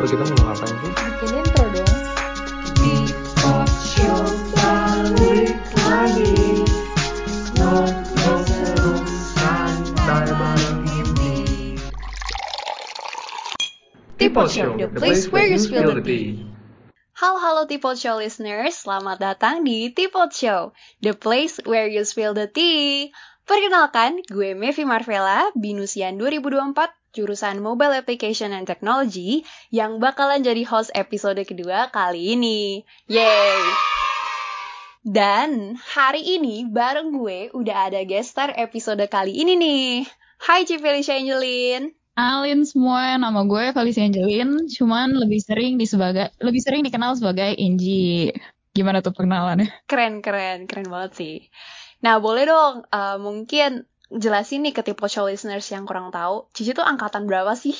Oh kita mau ngapain sih? Bikin intro dong. Tipo Show, the place where you spill the tea. Halo halo Tipot Show listeners, selamat datang di Tipot Show, the place where you spill the tea. Perkenalkan, gue Mevi Marvella, binusian 2024, jurusan Mobile Application and Technology, yang bakalan jadi host episode kedua kali ini. Yeay! Dan hari ini bareng gue udah ada guest star episode kali ini nih. Hai Ci Felicia Angelin. Alin semua, nama gue Felicia Angelin, cuman lebih sering di sebagai lebih sering dikenal sebagai Angie. Gimana tuh perkenalannya? Keren, keren, keren banget sih. Nah, boleh dong, uh, mungkin jelasin nih ke tipe show listeners yang kurang tahu, Cici tuh angkatan berapa sih?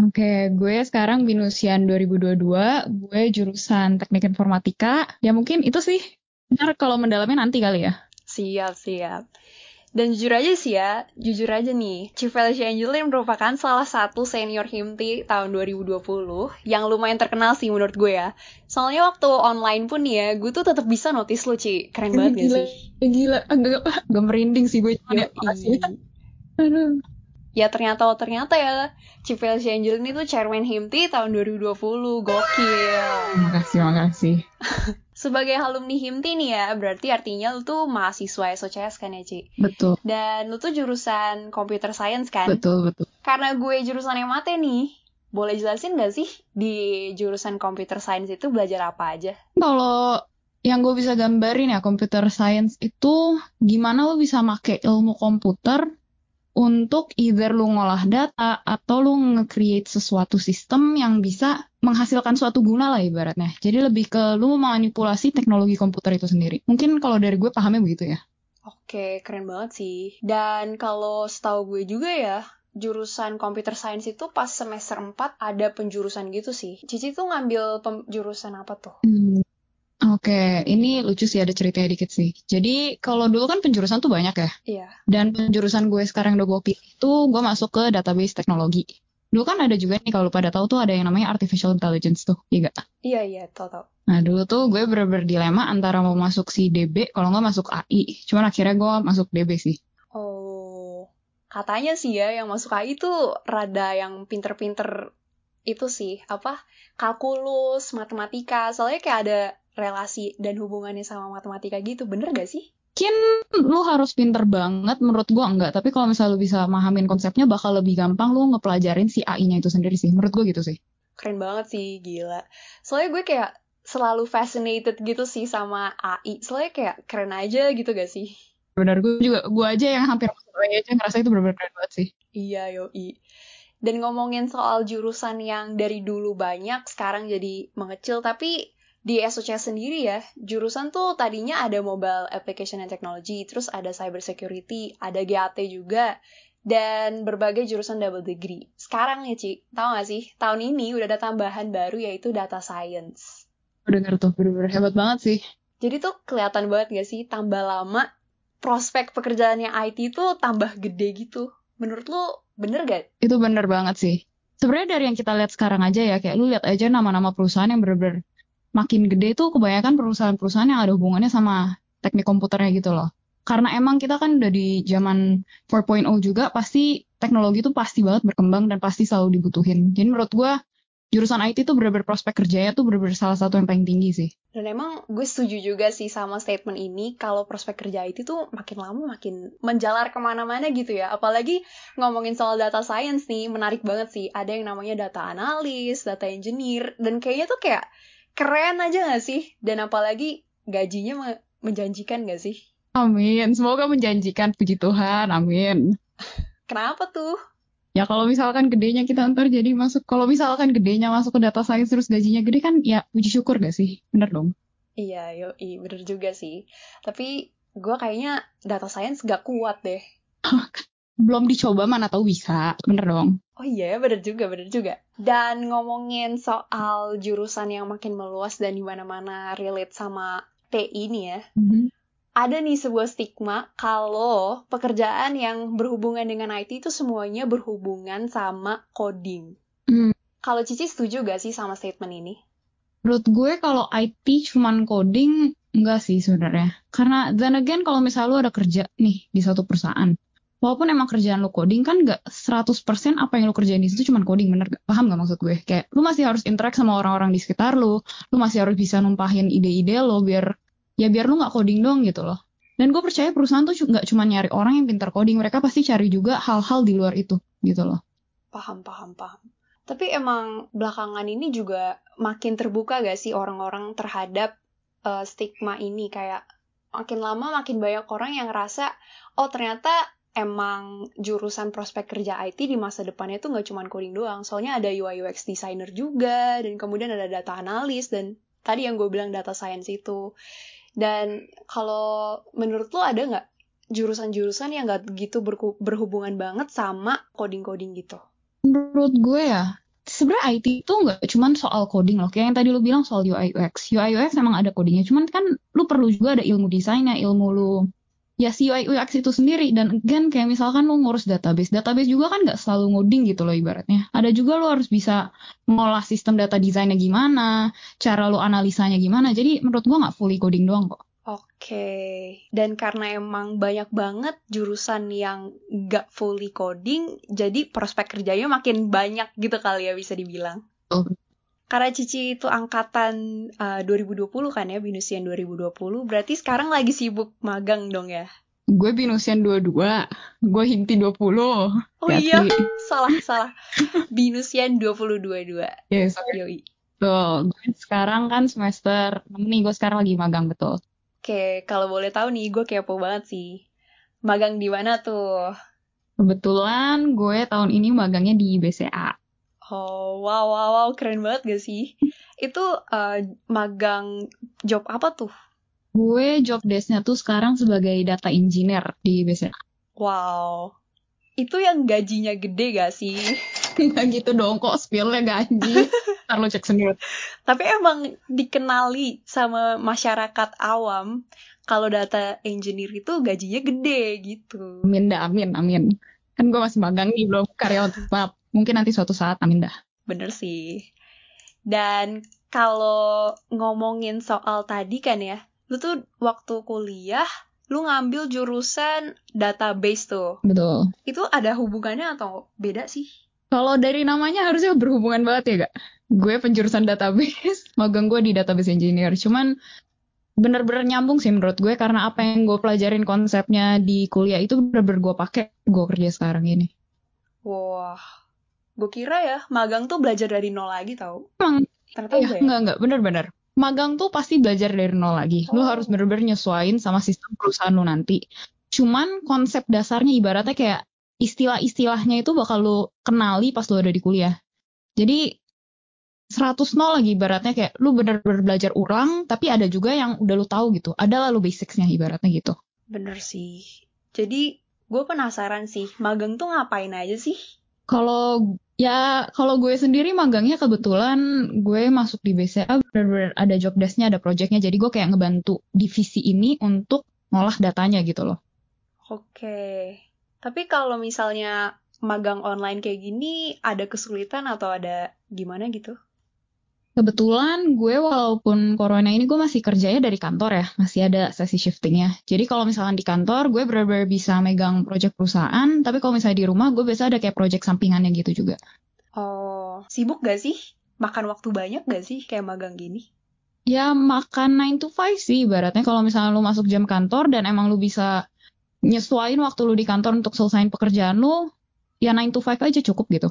Oke, gue sekarang binusian 2022, gue jurusan Teknik Informatika. Ya mungkin itu sih. Ntar kalau mendalamnya nanti kali ya. Siap, siap. Dan jujur aja sih ya, jujur aja nih, Chief Felicia Angelin merupakan salah satu senior Himti tahun 2020 yang lumayan terkenal sih menurut gue ya. Soalnya waktu online pun ya, gue tuh tetap bisa notice lu, Ci. Keren banget gak gila, sih? Gila, agak, agak merinding sih gue. ya, ya. Aduh. Ya ternyata oh ternyata ya, Felicia Angelin itu chairman Himti tahun 2020. Gokil. Makasih, makasih. Sebagai alumni Himti nih ya, berarti artinya lu tuh mahasiswa SOCS kan ya, Ci? Betul, Dan lu tuh jurusan computer science kan? betul, betul. Karena gue jurusan yang mate nih, boleh jelasin gak sih di jurusan computer science itu belajar apa aja? Kalau yang gue bisa gambarin ya computer science itu gimana lo bisa make ilmu komputer untuk either lu ngolah data atau lu nge-create sesuatu sistem yang bisa menghasilkan suatu guna lah ibaratnya. Jadi lebih ke lu memanipulasi teknologi komputer itu sendiri. Mungkin kalau dari gue pahamnya begitu ya. Oke, keren banget sih. Dan kalau setahu gue juga ya, jurusan computer science itu pas semester 4 ada penjurusan gitu sih. Cici tuh ngambil jurusan apa tuh? Hmm, Oke, ini lucu sih ada ceritanya dikit sih. Jadi kalau dulu kan penjurusan tuh banyak ya. Iya. Dan penjurusan gue sekarang udah gue pilih itu gue masuk ke database teknologi. Dulu kan ada juga nih kalau pada tahu tuh ada yang namanya artificial intelligence tuh, iya gak? Iya, iya, tau tau. Nah dulu tuh gue bener-bener dilema antara mau masuk si DB kalau nggak masuk AI. Cuman akhirnya gue masuk DB sih. Oh, katanya sih ya yang masuk AI tuh rada yang pinter-pinter itu sih, apa? Kalkulus, matematika. Soalnya kayak ada relasi dan hubungannya sama matematika gitu. Bener gak sih? Mungkin lu harus pinter banget menurut gue enggak. Tapi kalau misalnya lu bisa mahamin konsepnya bakal lebih gampang lu ngepelajarin si AI-nya itu sendiri sih. Menurut gue gitu sih. Keren banget sih, gila. Soalnya gue kayak selalu fascinated gitu sih sama AI. Soalnya kayak keren aja gitu gak sih? Bener gue juga, gue aja yang hampir masuk AI aja ngerasa itu bener-bener keren banget sih. Iya, yoi. Dan ngomongin soal jurusan yang dari dulu banyak, sekarang jadi mengecil, tapi di SOCS sendiri ya, jurusan tuh tadinya ada Mobile Application and Technology, terus ada Cyber Security, ada GAT juga, dan berbagai jurusan double degree. Sekarang ya, Ci, tau gak sih, tahun ini udah ada tambahan baru yaitu Data Science. Denger tuh bener-bener hebat banget sih. Jadi tuh kelihatan banget gak sih, tambah lama, prospek pekerjaannya IT tuh tambah gede gitu. Menurut lu, bener gak? Itu bener banget sih. Sebenarnya dari yang kita lihat sekarang aja ya, kayak lu lihat aja nama-nama perusahaan yang bener-bener makin gede tuh kebanyakan perusahaan-perusahaan yang ada hubungannya sama teknik komputernya gitu loh. Karena emang kita kan udah di zaman 4.0 juga, pasti teknologi tuh pasti banget berkembang dan pasti selalu dibutuhin. Jadi menurut gua jurusan IT tuh bener-bener prospek kerjanya tuh bener-bener salah satu yang paling tinggi sih. Dan emang gue setuju juga sih sama statement ini, kalau prospek kerja IT tuh makin lama makin menjalar ke mana-mana gitu ya. Apalagi ngomongin soal data science nih, menarik banget sih. Ada yang namanya data analis, data engineer, dan kayaknya tuh kayak keren aja gak sih? Dan apalagi gajinya me- menjanjikan gak sih? Amin, semoga menjanjikan puji Tuhan, amin. Kenapa tuh? Ya kalau misalkan gedenya kita ntar jadi masuk, kalau misalkan gedenya masuk ke data science terus gajinya gede kan ya puji syukur gak sih? Bener dong? Iya, yoi, bener juga sih. Tapi gue kayaknya data science gak kuat deh. Belum dicoba mana tahu bisa, bener dong? Oh iya, bener juga, bener juga. Dan ngomongin soal jurusan yang makin meluas dan di mana-mana relate sama TI nih ya, ada nih sebuah stigma kalau pekerjaan yang berhubungan dengan IT itu semuanya berhubungan sama coding. Hmm. Kalau Cici setuju gak sih sama statement ini? Menurut gue kalau IT cuman coding enggak sih sebenarnya. Karena then again kalau misalnya lu ada kerja nih di satu perusahaan. Walaupun emang kerjaan lu coding kan nggak 100% apa yang lu kerjain di situ cuman coding bener gak? Paham gak maksud gue? Kayak lu masih harus interact sama orang-orang di sekitar lu. Lu masih harus bisa numpahin ide-ide lo biar ya biar lu nggak coding dong gitu loh. Dan gue percaya perusahaan tuh nggak cuma nyari orang yang pintar coding, mereka pasti cari juga hal-hal di luar itu gitu loh. Paham, paham, paham. Tapi emang belakangan ini juga makin terbuka gak sih orang-orang terhadap uh, stigma ini kayak makin lama makin banyak orang yang ngerasa oh ternyata emang jurusan prospek kerja IT di masa depannya tuh nggak cuma coding doang. Soalnya ada UI UX designer juga dan kemudian ada data analis dan tadi yang gue bilang data science itu. Dan kalau menurut lo ada nggak jurusan-jurusan yang nggak gitu berhubungan banget sama coding-coding gitu? menurut gue ya sebenarnya IT itu nggak cuma soal coding loh kayak yang tadi lu bilang soal UI UX UI UX emang ada codingnya cuman kan lu perlu juga ada ilmu desainnya ilmu lu ya si UI UX itu sendiri. Dan again kayak misalkan lu ngurus database database juga kan nggak selalu ngoding gitu loh ibaratnya. Ada juga lu harus bisa ngolah sistem data desainnya gimana cara lu analisanya gimana. Jadi menurut gua nggak fully coding doang kok. Oke, dan karena emang banyak banget jurusan yang gak fully coding, jadi prospek kerjanya makin banyak gitu kali ya bisa dibilang. Oh. Karena Cici itu angkatan uh, 2020 kan ya, Binusian 2020, berarti sekarang lagi sibuk magang dong ya? Gue Binusian 22, gue Hinti 20. Oh Hati. iya, salah, salah. Binusian 2022. Yes. Yoi. Tuh, gue sekarang kan semester 6 nih, gue sekarang lagi magang betul. Oke, kalau boleh tahu nih, gue kepo banget sih. Magang di mana tuh? Kebetulan gue tahun ini magangnya di BCA. Oh, wow, wow, wow, keren banget gak sih? Itu uh, magang job apa tuh? Gue job desk-nya tuh sekarang sebagai data engineer di BCA. Wow, itu yang gajinya gede gak sih? Nggak gitu dong, kok spillnya gaji. Ntar lo cek sendiri. Tapi emang dikenali sama masyarakat awam kalau data engineer itu gajinya gede gitu. Amin dah, amin, amin. Kan gue masih magang nih, belum karyawan tetap. Mungkin nanti suatu saat, amin dah. Bener sih. Dan kalau ngomongin soal tadi kan ya, lu tuh waktu kuliah lu ngambil jurusan database tuh. Betul. Itu ada hubungannya atau beda sih? Kalau dari namanya harusnya berhubungan banget ya gak? Gue penjurusan database, magang gue di database engineer. Cuman bener-bener nyambung sih menurut gue karena apa yang gue pelajarin konsepnya di kuliah itu bener-bener gue pakai gue kerja sekarang ini. Wah, gue kira ya magang tuh belajar dari nol lagi tau. Emang, Ternyata iya, ya, enggak, enggak, bener-bener. Magang tuh pasti belajar dari nol lagi. Oh. Lo harus bener-bener nyesuaiin sama sistem perusahaan lo nanti. Cuman konsep dasarnya ibaratnya kayak istilah-istilahnya itu bakal lo kenali pas lo ada di kuliah. Jadi 100 nol lagi ibaratnya kayak lu bener-bener belajar ulang tapi ada juga yang udah lu tahu gitu. Ada lalu basicsnya ibaratnya gitu. Bener sih. Jadi gue penasaran sih, magang tuh ngapain aja sih? Kalau ya kalau gue sendiri magangnya kebetulan gue masuk di BCA bener-bener ada job desk-nya, ada project-nya. Jadi gue kayak ngebantu divisi ini untuk ngolah datanya gitu loh. Oke. Tapi kalau misalnya magang online kayak gini ada kesulitan atau ada gimana gitu? Kebetulan gue walaupun corona ini gue masih kerjanya dari kantor ya, masih ada sesi shiftingnya. Jadi kalau misalnya di kantor gue benar-benar bisa megang project perusahaan, tapi kalau misalnya di rumah gue biasa ada kayak project sampingannya gitu juga. Oh, sibuk gak sih? Makan waktu banyak gak sih kayak magang gini? Ya makan 9 to 5 sih ibaratnya kalau misalnya lu masuk jam kantor dan emang lu bisa nyesuaiin waktu lu di kantor untuk selesaiin pekerjaan lu, ya 9 to 5 aja cukup gitu.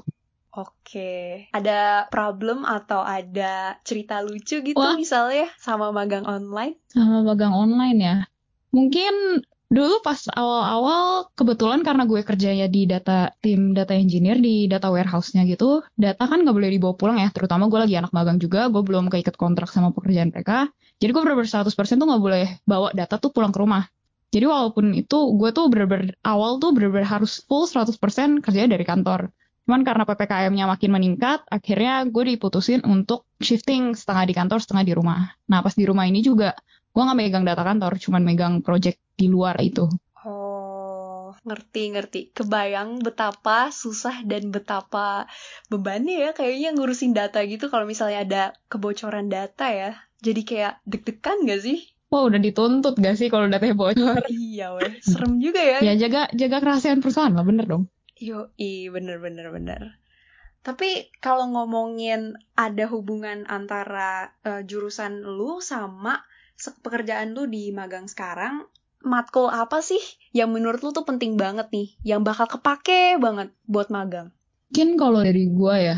Oke, ada problem atau ada cerita lucu gitu Wah. misalnya sama magang online? Sama magang online ya. Mungkin dulu pas awal-awal kebetulan karena gue kerjanya di data tim data engineer di data warehouse-nya gitu, data kan nggak boleh dibawa pulang ya. Terutama gue lagi anak magang juga, gue belum keikat kontrak sama pekerjaan mereka. Jadi gue bener-bener 100% tuh nggak boleh bawa data tuh pulang ke rumah. Jadi walaupun itu gue tuh bener-bener awal tuh bener-bener harus full 100% kerjanya dari kantor. Cuman karena PPKM-nya makin meningkat, akhirnya gue diputusin untuk shifting setengah di kantor, setengah di rumah. Nah pas di rumah ini juga gue nggak megang data kantor, cuman megang project di luar itu. Oh, ngerti ngerti. Kebayang betapa susah dan betapa bebannya ya kayaknya ngurusin data gitu kalau misalnya ada kebocoran data ya. Jadi kayak deg-degan gak sih? Wah udah dituntut gak sih kalau datanya bocor? Iya weh, serem juga ya. ya jaga jaga kerahasiaan perusahaan lah bener dong. Yo, bener bener bener. Tapi kalau ngomongin ada hubungan antara uh, jurusan lu sama pekerjaan lu di magang sekarang, matkul apa sih yang menurut lu tuh penting banget nih, yang bakal kepake banget buat magang? Mungkin kalau dari gua ya,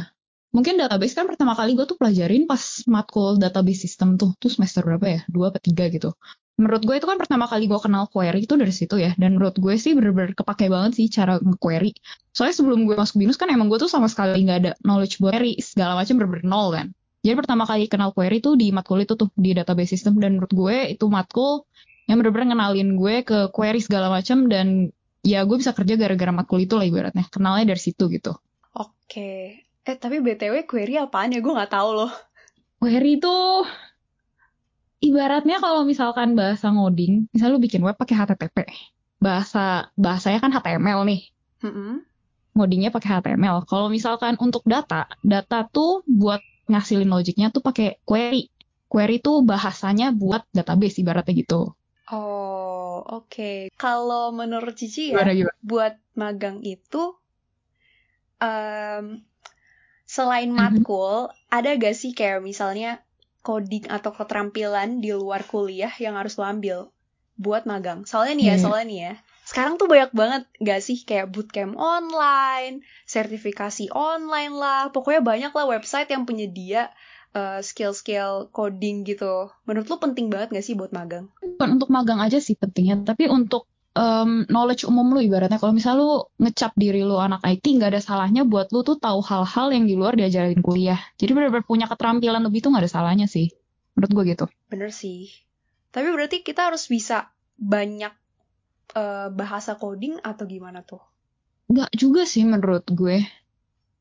mungkin database kan pertama kali gue tuh pelajarin pas matkul database system tuh, tuh semester berapa ya, dua atau tiga gitu menurut gue itu kan pertama kali gue kenal query itu dari situ ya. Dan menurut gue sih bener-bener kepake banget sih cara nge-query. Soalnya sebelum gue masuk binus kan emang gue tuh sama sekali nggak ada knowledge buat query. Segala macam bener-bener nol kan. Jadi pertama kali kenal query tuh di matkul itu tuh di database system. Dan menurut gue itu matkul yang bener-bener ngenalin gue ke query segala macam. Dan ya gue bisa kerja gara-gara matkul itu lah ibaratnya. Kenalnya dari situ gitu. Oke. Eh tapi btw query apaan ya? Gue nggak tahu loh. Query tuh ibaratnya kalau misalkan bahasa ngoding, misal lu bikin web pakai HTTP, bahasa bahasanya kan HTML nih. Mm-hmm. Ngodingnya pakai HTML. Kalau misalkan untuk data, data tuh buat ngasilin logiknya tuh pakai query. Query tuh bahasanya buat database ibaratnya gitu. Oh, oke. Okay. Kalau menurut Cici ya, gimana, gimana? buat magang itu um, selain mm-hmm. matkul, mm-hmm. ada gak sih kayak misalnya coding atau keterampilan di luar kuliah yang harus lo ambil buat magang. Soalnya nih ya, hmm. soalnya nih ya. Sekarang tuh banyak banget gak sih kayak bootcamp online, sertifikasi online lah. Pokoknya banyak lah website yang penyedia uh, skill-skill coding gitu. Menurut lo penting banget gak sih buat magang? Bukan untuk magang aja sih pentingnya, tapi untuk um, knowledge umum lu ibaratnya. Kalau misal lu ngecap diri lu anak IT nggak ada salahnya buat lu tuh tahu hal-hal yang di luar diajarin kuliah. Jadi benar-benar punya keterampilan lebih tuh nggak ada salahnya sih. Menurut gue gitu. Bener sih. Tapi berarti kita harus bisa banyak uh, bahasa coding atau gimana tuh? Nggak juga sih menurut gue.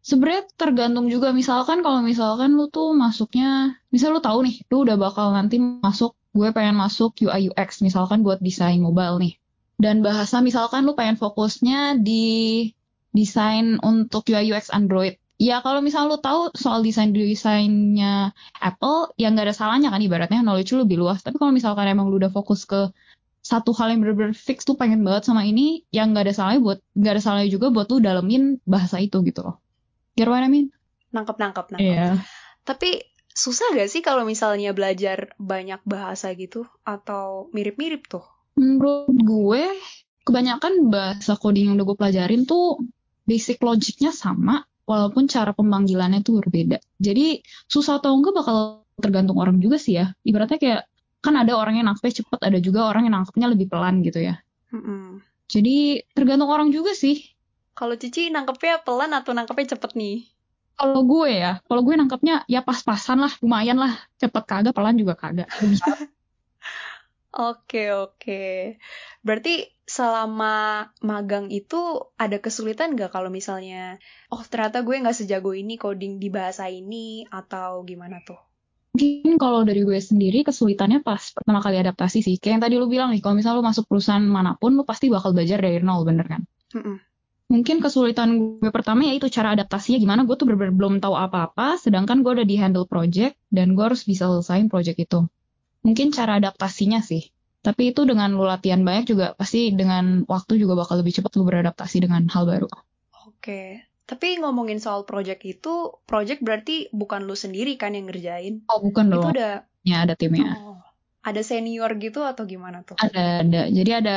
Sebenarnya tergantung juga. Misalkan kalau misalkan lu tuh masuknya misal lu tahu nih lu udah bakal nanti masuk gue pengen masuk UI UX misalkan buat desain mobile nih dan bahasa misalkan lu pengen fokusnya di desain untuk UI UX Android. Ya kalau misal lu tahu soal desain desainnya Apple ya nggak ada salahnya kan ibaratnya knowledge lu lebih luas. Tapi kalau misalkan emang lu udah fokus ke satu hal yang bener-bener fix tuh pengen banget sama ini yang nggak ada salahnya buat nggak ada salahnya juga buat lu dalemin bahasa itu gitu loh. Get what I mean? Nangkep nangkep nangkep. Yeah. tapi susah gak sih kalau misalnya belajar banyak bahasa gitu? Atau mirip-mirip tuh Menurut gue, kebanyakan bahasa coding yang udah gue pelajarin tuh basic logiknya sama, walaupun cara pemanggilannya tuh berbeda. Jadi susah atau enggak bakal tergantung orang juga sih ya. Ibaratnya kayak kan ada orang yang nangkepnya cepet, ada juga orang yang nangkepnya lebih pelan gitu ya. Mm-mm. Jadi tergantung orang juga sih. Kalau Cici nangkepnya pelan atau nangkepnya cepet nih? Kalau gue ya, kalau gue nangkepnya ya pas-pasan lah, lumayan lah. Cepet kagak, pelan juga kagak. Oke, oke. Berarti selama magang itu ada kesulitan nggak kalau misalnya, oh ternyata gue nggak sejago ini coding di bahasa ini atau gimana tuh? Mungkin kalau dari gue sendiri kesulitannya pas pertama kali adaptasi sih. Kayak yang tadi lu bilang nih, kalau misalnya lu masuk perusahaan mana pun, lu pasti bakal belajar dari nol, bener kan? Mm -mm. Mungkin kesulitan gue pertama ya itu cara adaptasinya gimana. Gue tuh bener-bener belum tahu apa-apa, sedangkan gue udah di handle project dan gue harus bisa selesaiin project itu mungkin cara adaptasinya sih. Tapi itu dengan lu latihan banyak juga pasti dengan waktu juga bakal lebih cepat lu beradaptasi dengan hal baru. Oke. Tapi ngomongin soal project itu, project berarti bukan lu sendiri kan yang ngerjain? Oh, bukan dong. Itu ada Ya, ada timnya. Oh, ada senior gitu atau gimana tuh? Ada, ada. Jadi ada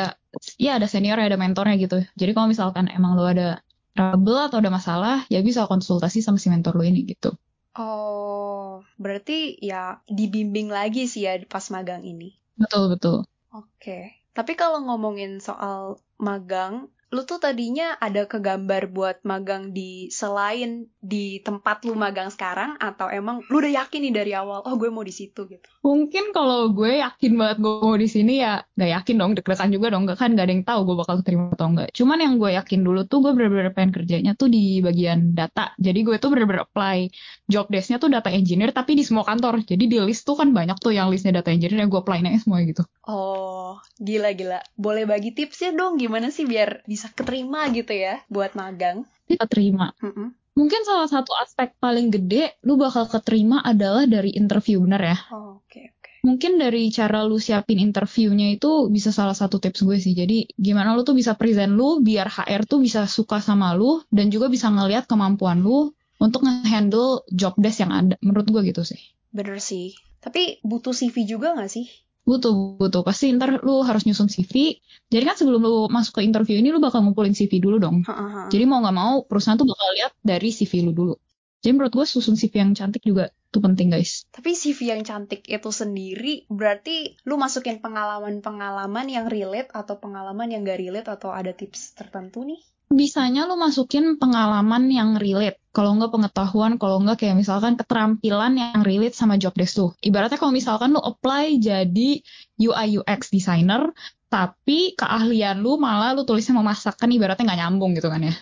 ya ada senior, ada mentornya gitu. Jadi kalau misalkan emang lu ada trouble atau ada masalah, ya bisa konsultasi sama si mentor lu ini gitu. Oh, berarti ya dibimbing lagi sih ya pas magang ini. Betul, betul. Oke. Tapi kalau ngomongin soal magang, lu tuh tadinya ada kegambar buat magang di selain di tempat lu magang sekarang atau emang lu udah yakin nih dari awal oh gue mau di situ gitu? Mungkin kalau gue yakin banget gue mau di sini ya gak yakin dong deg-degan juga dong gak kan gak ada yang tahu gue bakal terima atau enggak cuman yang gue yakin dulu tuh gue bener-bener pengen kerjanya tuh di bagian data. Jadi gue tuh bener-bener apply job desknya tuh data engineer tapi di semua kantor. Jadi di list tuh kan banyak tuh yang listnya data engineer yang gue apply semua gitu. Oh gila gila boleh bagi tipsnya dong gimana sih biar bisa bisa keterima gitu ya buat magang. Kita terima. Mm-mm. Mungkin salah satu aspek paling gede lu bakal keterima adalah dari interview, bener ya? Oh, Oke oke. Mungkin dari cara lu siapin interviewnya itu bisa salah satu tips gue sih. Jadi gimana lu tuh bisa present lu biar HR tuh bisa suka sama lu dan juga bisa ngelihat kemampuan lu untuk nge-handle job desk yang ada. Menurut gue gitu sih. Bener sih. Tapi butuh CV juga nggak sih? Butuh, butuh. Pasti ntar lu harus nyusun CV. Jadi kan sebelum lu masuk ke interview ini lu bakal ngumpulin CV dulu dong. Ha-ha. Jadi mau nggak mau perusahaan tuh bakal lihat dari CV lu dulu. Jadi menurut gue susun CV yang cantik juga tuh penting guys. Tapi CV yang cantik itu sendiri berarti lu masukin pengalaman-pengalaman yang relate atau pengalaman yang gak relate atau ada tips tertentu nih? Bisanya lu masukin pengalaman yang relate. Kalau nggak pengetahuan, kalau nggak kayak misalkan keterampilan yang relate sama job desk tuh. Ibaratnya kalau misalkan lu apply jadi UI UX designer, tapi keahlian lu malah lu tulisnya memasakkan ibaratnya nggak nyambung gitu kan ya.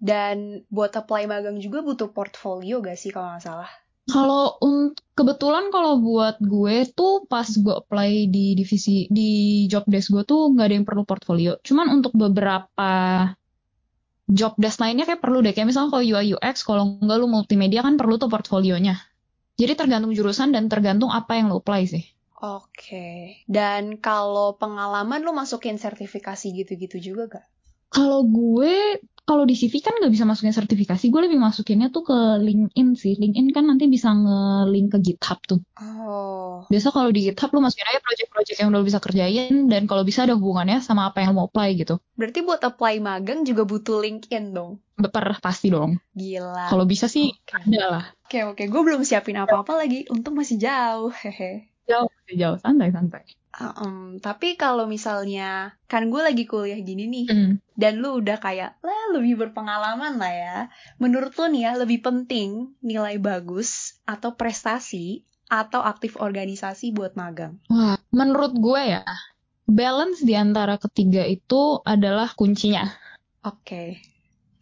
Dan buat apply magang juga butuh portfolio gak sih kalau nggak salah? Kalau kebetulan kalau buat gue tuh pas gue apply di divisi di job desk gue tuh nggak ada yang perlu portfolio. Cuman untuk beberapa job desk lainnya kayak perlu deh. Kayak misalnya kalau UI UX, kalau nggak lu multimedia kan perlu tuh portfolionya. Jadi tergantung jurusan dan tergantung apa yang lu apply sih. Oke. Dan kalau pengalaman lu masukin sertifikasi gitu-gitu juga gak? Kalau gue, kalau di CV kan nggak bisa masukin sertifikasi, gue lebih masukinnya tuh ke LinkedIn sih. LinkedIn kan nanti bisa nge-link ke GitHub tuh. Oh. Biasa kalau di GitHub lu masukin aja project-project yang udah lu bisa kerjain dan kalau bisa ada hubungannya sama apa yang lu mau apply gitu. Berarti buat apply magang juga butuh LinkedIn dong? Beper pasti dong. Gila. Kalau bisa sih Oke. ada lah. Oke oke, gue belum siapin apa-apa lagi. Untung masih jauh, hehe. Jauh, santai santai. Ehm, tapi kalau misalnya kan gue lagi kuliah gini nih, Hmm. dan lu udah kayak lah lebih berpengalaman lah ya. Menurut lu nih ya lebih penting nilai bagus atau prestasi atau aktif organisasi buat magang? Wah, menurut gue ya, balance di antara ketiga itu adalah kuncinya. Oke.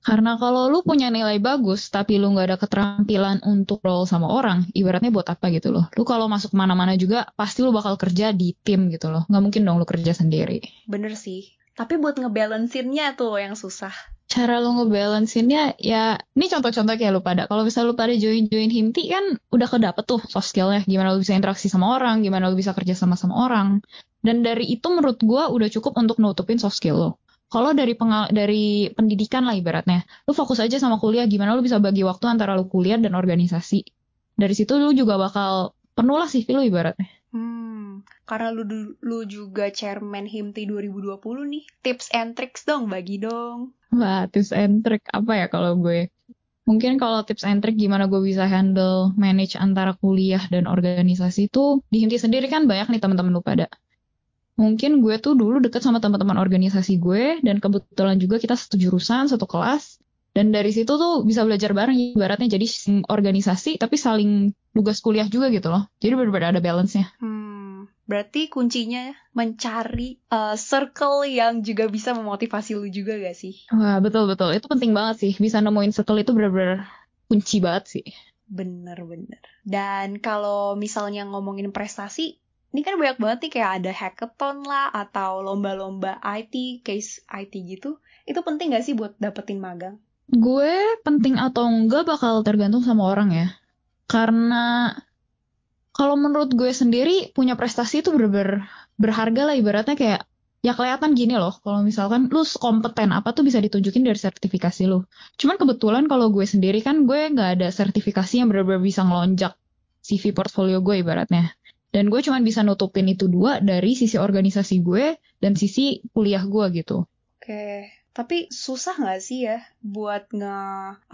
Karena kalau lu punya nilai bagus, tapi lu nggak ada keterampilan untuk role sama orang, ibaratnya buat apa gitu loh. Lu kalau masuk mana-mana juga, pasti lu bakal kerja di tim gitu loh. Nggak mungkin dong lu kerja sendiri. Bener sih. Tapi buat ngebalancinnya tuh yang susah. Cara lu ngebalancinnya, ya, ini contoh-contoh kayak lu pada. Kalau misalnya lu pada join-join himti kan udah kedapet tuh soft skillnya. Gimana lu bisa interaksi sama orang, gimana lu bisa kerja sama sama orang. Dan dari itu menurut gua udah cukup untuk nutupin soft skill lo. Kalau dari pengal dari pendidikan lah ibaratnya, lu fokus aja sama kuliah, gimana lu bisa bagi waktu antara lu kuliah dan organisasi. Dari situ lu juga bakal penuh lah CV lu ibaratnya. Hmm, karena lu lu juga chairman HIMTI 2020 nih. Tips and tricks dong, bagi dong. Wah, tips and trick apa ya kalau gue? Mungkin kalau tips and trick gimana gue bisa handle manage antara kuliah dan organisasi itu di Himti sendiri kan banyak nih teman-teman lu pada. Mungkin gue tuh dulu deket sama teman-teman organisasi gue dan kebetulan juga kita satu jurusan, satu kelas. Dan dari situ tuh bisa belajar bareng ibaratnya jadi organisasi tapi saling tugas kuliah juga gitu loh. Jadi benar-benar ada balance-nya. Hmm, berarti kuncinya mencari uh, circle yang juga bisa memotivasi lu juga gak sih? Wah, betul-betul. Itu penting banget sih. Bisa nemuin circle itu benar-benar kunci banget sih. Bener-bener. Dan kalau misalnya ngomongin prestasi, ini kan banyak banget nih kayak ada hackathon lah atau lomba-lomba IT, case IT gitu. Itu penting gak sih buat dapetin magang? Gue penting atau enggak bakal tergantung sama orang ya. Karena kalau menurut gue sendiri punya prestasi itu bener-bener berharga lah ibaratnya kayak ya kelihatan gini loh kalau misalkan lu kompeten apa tuh bisa ditunjukin dari sertifikasi lu. Cuman kebetulan kalau gue sendiri kan gue nggak ada sertifikasi yang bener-bener bisa ngelonjak CV portfolio gue ibaratnya. Dan gue cuman bisa nutupin itu dua dari sisi organisasi gue dan sisi kuliah gue gitu. Oke, tapi susah nggak sih ya buat nge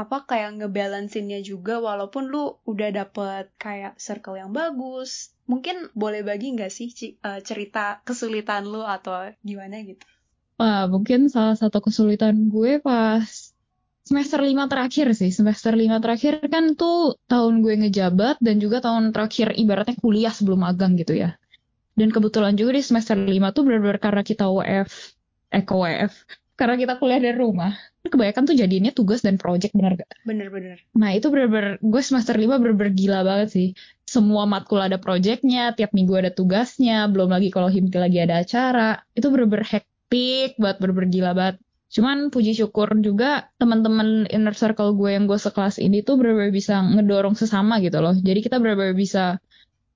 apa kayak ngebalansinnya juga walaupun lu udah dapet kayak circle yang bagus. Mungkin boleh bagi nggak sih eh, cerita kesulitan lu atau gimana gitu? Wah, mungkin salah satu kesulitan gue pas semester lima terakhir sih. Semester lima terakhir kan tuh tahun gue ngejabat dan juga tahun terakhir ibaratnya kuliah sebelum magang gitu ya. Dan kebetulan juga di semester lima tuh benar-benar karena kita WF, eh ke WF, karena kita kuliah dari rumah. Kebanyakan tuh jadinya tugas dan project bener gak? Bener-bener. Nah itu bener-bener, gue semester 5 bener-bener gila banget sih. Semua matkul ada projectnya, tiap minggu ada tugasnya, belum lagi kalau himti lagi ada acara. Itu bener-bener hektik banget, bener-bener gila banget. Cuman puji syukur juga teman-teman inner circle gue yang gue sekelas ini tuh benar-benar bisa ngedorong sesama gitu loh. Jadi kita benar-benar bisa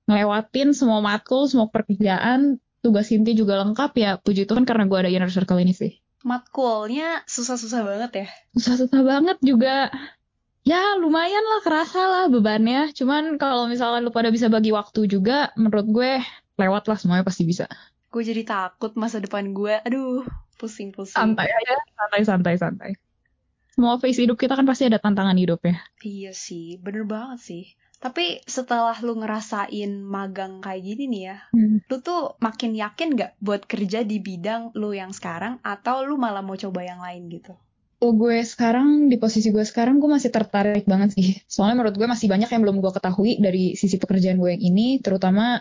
ngelewatin semua matkul, semua pekerjaan, tugas inti juga lengkap ya. Puji Tuhan karena gue ada inner circle ini sih. Matkulnya susah-susah banget ya? Susah-susah banget juga. Ya lumayan lah kerasa lah bebannya. Cuman kalau misalkan lu pada bisa bagi waktu juga, menurut gue lewat lah semuanya pasti bisa. Gue jadi takut masa depan gue. Aduh, pusing-pusing. Santai aja, santai, santai, santai. Semua phase hidup kita kan pasti ada tantangan hidup ya. Iya sih, bener banget sih. Tapi setelah lu ngerasain magang kayak gini nih ya, Hmm. lu tuh makin yakin gak buat kerja di bidang lu yang sekarang atau lu malah mau coba yang lain gitu? Kalau gue sekarang, di posisi gue sekarang, gue masih tertarik banget sih. Soalnya menurut gue masih banyak yang belum gue ketahui dari sisi pekerjaan gue yang ini, terutama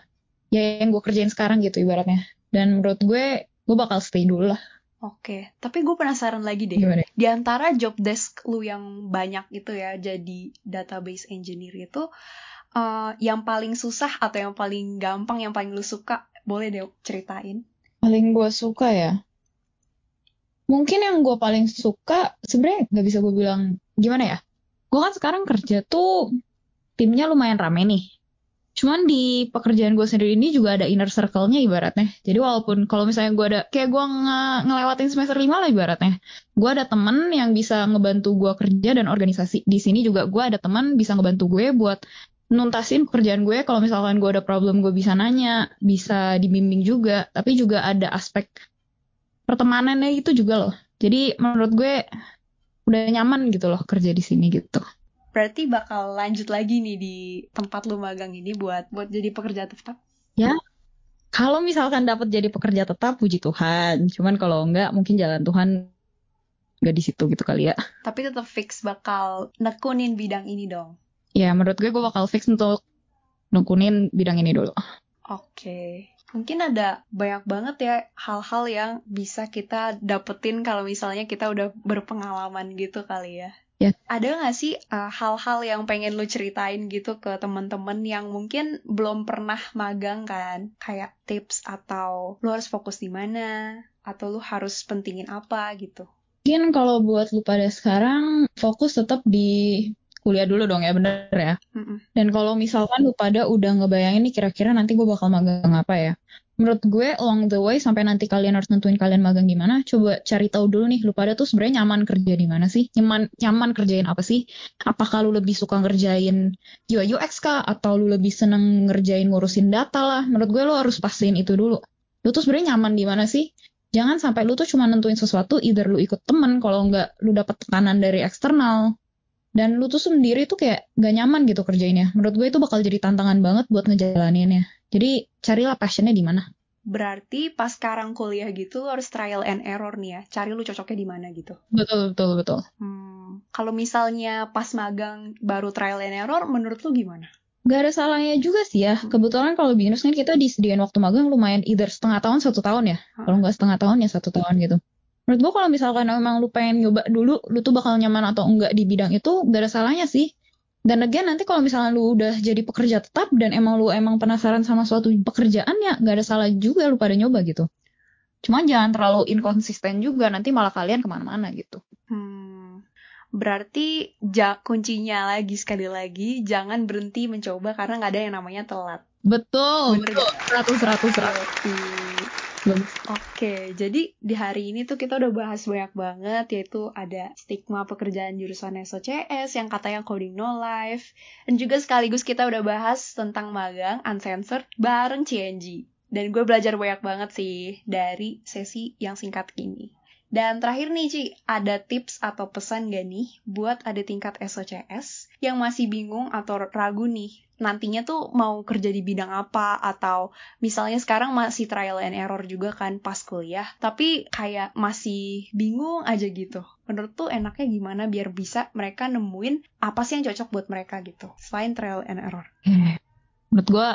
ya yang gue kerjain sekarang gitu ibaratnya. Dan menurut gue, gue bakal stay dulu lah. Oke, tapi gue penasaran lagi deh. Gimana? Di antara job desk lu yang banyak itu ya, jadi database engineer itu, eh, yang paling susah atau yang paling gampang, yang paling lu suka, boleh deh ceritain. Paling gue suka ya. Mungkin yang gue paling suka, sebenarnya nggak bisa gue bilang gimana ya. Gue kan sekarang kerja tuh timnya lumayan rame nih. Cuman di pekerjaan gue sendiri ini juga ada inner circle-nya ibaratnya. Jadi walaupun kalau misalnya gue ada, kayak gue nge- ngelewatin semester 5 lah ibaratnya. Gue ada temen yang bisa ngebantu gue kerja dan organisasi. Di sini juga gue ada teman bisa ngebantu gue buat nuntasin pekerjaan gue. Kalau misalkan gue ada problem gue bisa nanya, bisa dibimbing juga. Tapi juga ada aspek pertemanannya itu juga loh. Jadi menurut gue udah nyaman gitu loh kerja di sini gitu. Berarti bakal lanjut lagi nih di tempat lu magang ini buat buat jadi pekerja tetap. Kalau misalkan dapat jadi pekerja tetap, puji Tuhan. Cuman kalau enggak, mungkin jalan Tuhan nggak di situ gitu kali ya. Tapi tetap fix bakal nekunin bidang ini dong. Ya, menurut gue gue bakal fix untuk nekunin bidang ini dulu. Oke. Mungkin ada banyak banget ya hal-hal yang bisa kita dapetin kalau misalnya kita udah berpengalaman gitu kali ya. Ya. Ada nggak sih uh, hal-hal yang pengen lu ceritain gitu ke teman-teman yang mungkin belum pernah magang kan? Kayak tips atau lu harus fokus di mana? Atau lu harus pentingin apa gitu? Mungkin kalau buat lu pada sekarang, fokus tetap di kuliah dulu dong ya, bener ya. Mm-mm. Dan kalau misalkan lu pada udah ngebayangin nih kira-kira nanti gue bakal magang apa ya. Menurut gue along the way sampai nanti kalian harus nentuin kalian magang di mana, coba cari tahu dulu nih lu pada tuh sebenarnya nyaman kerja di mana sih? Nyaman nyaman kerjain apa sih? Apakah lu lebih suka ngerjain UI UX kah atau lu lebih seneng ngerjain ngurusin data lah? Menurut gue lu harus pastiin itu dulu. Lu tuh sebenarnya nyaman di mana sih? Jangan sampai lu tuh cuma nentuin sesuatu either lu ikut temen kalau nggak lu dapet tekanan dari eksternal dan lu tuh sendiri tuh kayak gak nyaman gitu kerjainnya. Menurut gue itu bakal jadi tantangan banget buat ngejalaninnya. Jadi carilah passionnya di mana. Berarti pas sekarang kuliah gitu lu harus trial and error nih ya. Cari lu cocoknya di mana gitu. Betul betul betul. Hmm, kalau misalnya pas magang baru trial and error, menurut lu gimana? Gak ada salahnya juga sih ya. Kebetulan kalau bisnis kan kita disediain waktu magang lumayan either setengah tahun satu tahun ya. Kalau nggak setengah tahun ya satu tahun gitu. Menurut gue kalau misalkan emang lu pengen nyoba dulu, lu tuh bakal nyaman atau enggak di bidang itu, gak ada salahnya sih. Dan again nanti kalau misalnya lu udah jadi pekerja tetap dan emang lu emang penasaran sama suatu pekerjaan ya gak ada salah juga lu pada nyoba gitu. Cuman jangan terlalu inkonsisten juga nanti malah kalian ke mana-mana gitu. Hmm, berarti ja, kuncinya lagi sekali lagi jangan berhenti mencoba karena nggak ada yang namanya telat. Betul, betul. Seratus, seratus, seratus. Oke. Jadi di hari ini tuh kita udah bahas banyak banget yaitu ada stigma pekerjaan jurusan SOCS yang katanya coding no life dan juga sekaligus kita udah bahas tentang magang uncensored bareng CNG. Dan gue belajar banyak banget sih dari sesi yang singkat ini. Dan terakhir nih Ci, ada tips atau pesan gak nih buat ada tingkat SOCS yang masih bingung atau ragu nih nantinya tuh mau kerja di bidang apa? Atau misalnya sekarang masih trial and error juga kan pas kuliah tapi kayak masih bingung aja gitu. Menurut tuh enaknya gimana biar bisa mereka nemuin apa sih yang cocok buat mereka gitu selain trial and error? Menurut gue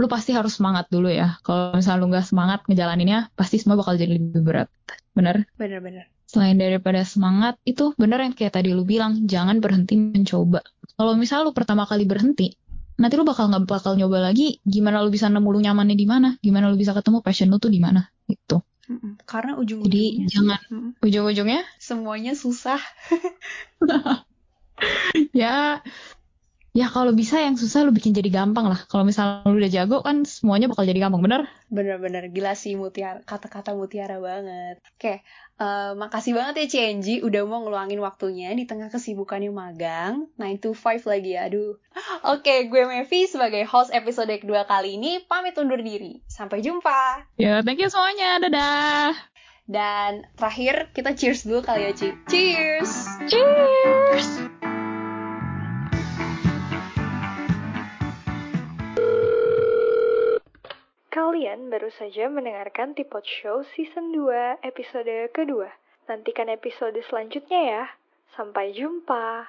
lu pasti harus semangat dulu ya. Kalau misalnya lu nggak semangat ngejalaninnya, pasti semua bakal jadi lebih berat. Bener? bener-bener Selain daripada semangat, itu bener yang kayak tadi lu bilang, jangan berhenti mencoba. Kalau misalnya lu pertama kali berhenti, nanti lu bakal nggak bakal nyoba lagi, gimana lu bisa nemu lu nyamannya di mana, gimana lu bisa ketemu passion lu tuh di mana, gitu. Mm-mm. Karena Jadi ujung-ujungnya jangan Mm-mm. ujung-ujungnya semuanya susah. ya ya kalau bisa yang susah lu bikin jadi gampang lah. Kalau misalnya lu udah jago kan semuanya bakal jadi gampang, bener? Bener-bener gila sih mutiara, kata-kata mutiara banget. Oke, eh, makasih banget ya CNG udah mau ngeluangin waktunya di tengah kesibukannya magang. 9 to 5 lagi ya, aduh. Oke, gue Mevi sebagai host episode kedua kali ini pamit undur diri. Sampai jumpa. Ya, thank you semuanya. Dadah. Dan terakhir kita cheers dulu kali ya, Ci. Cheers! Cheers. Kalian baru saja mendengarkan Tipot Show Season 2 episode kedua. Nantikan episode selanjutnya ya. Sampai jumpa.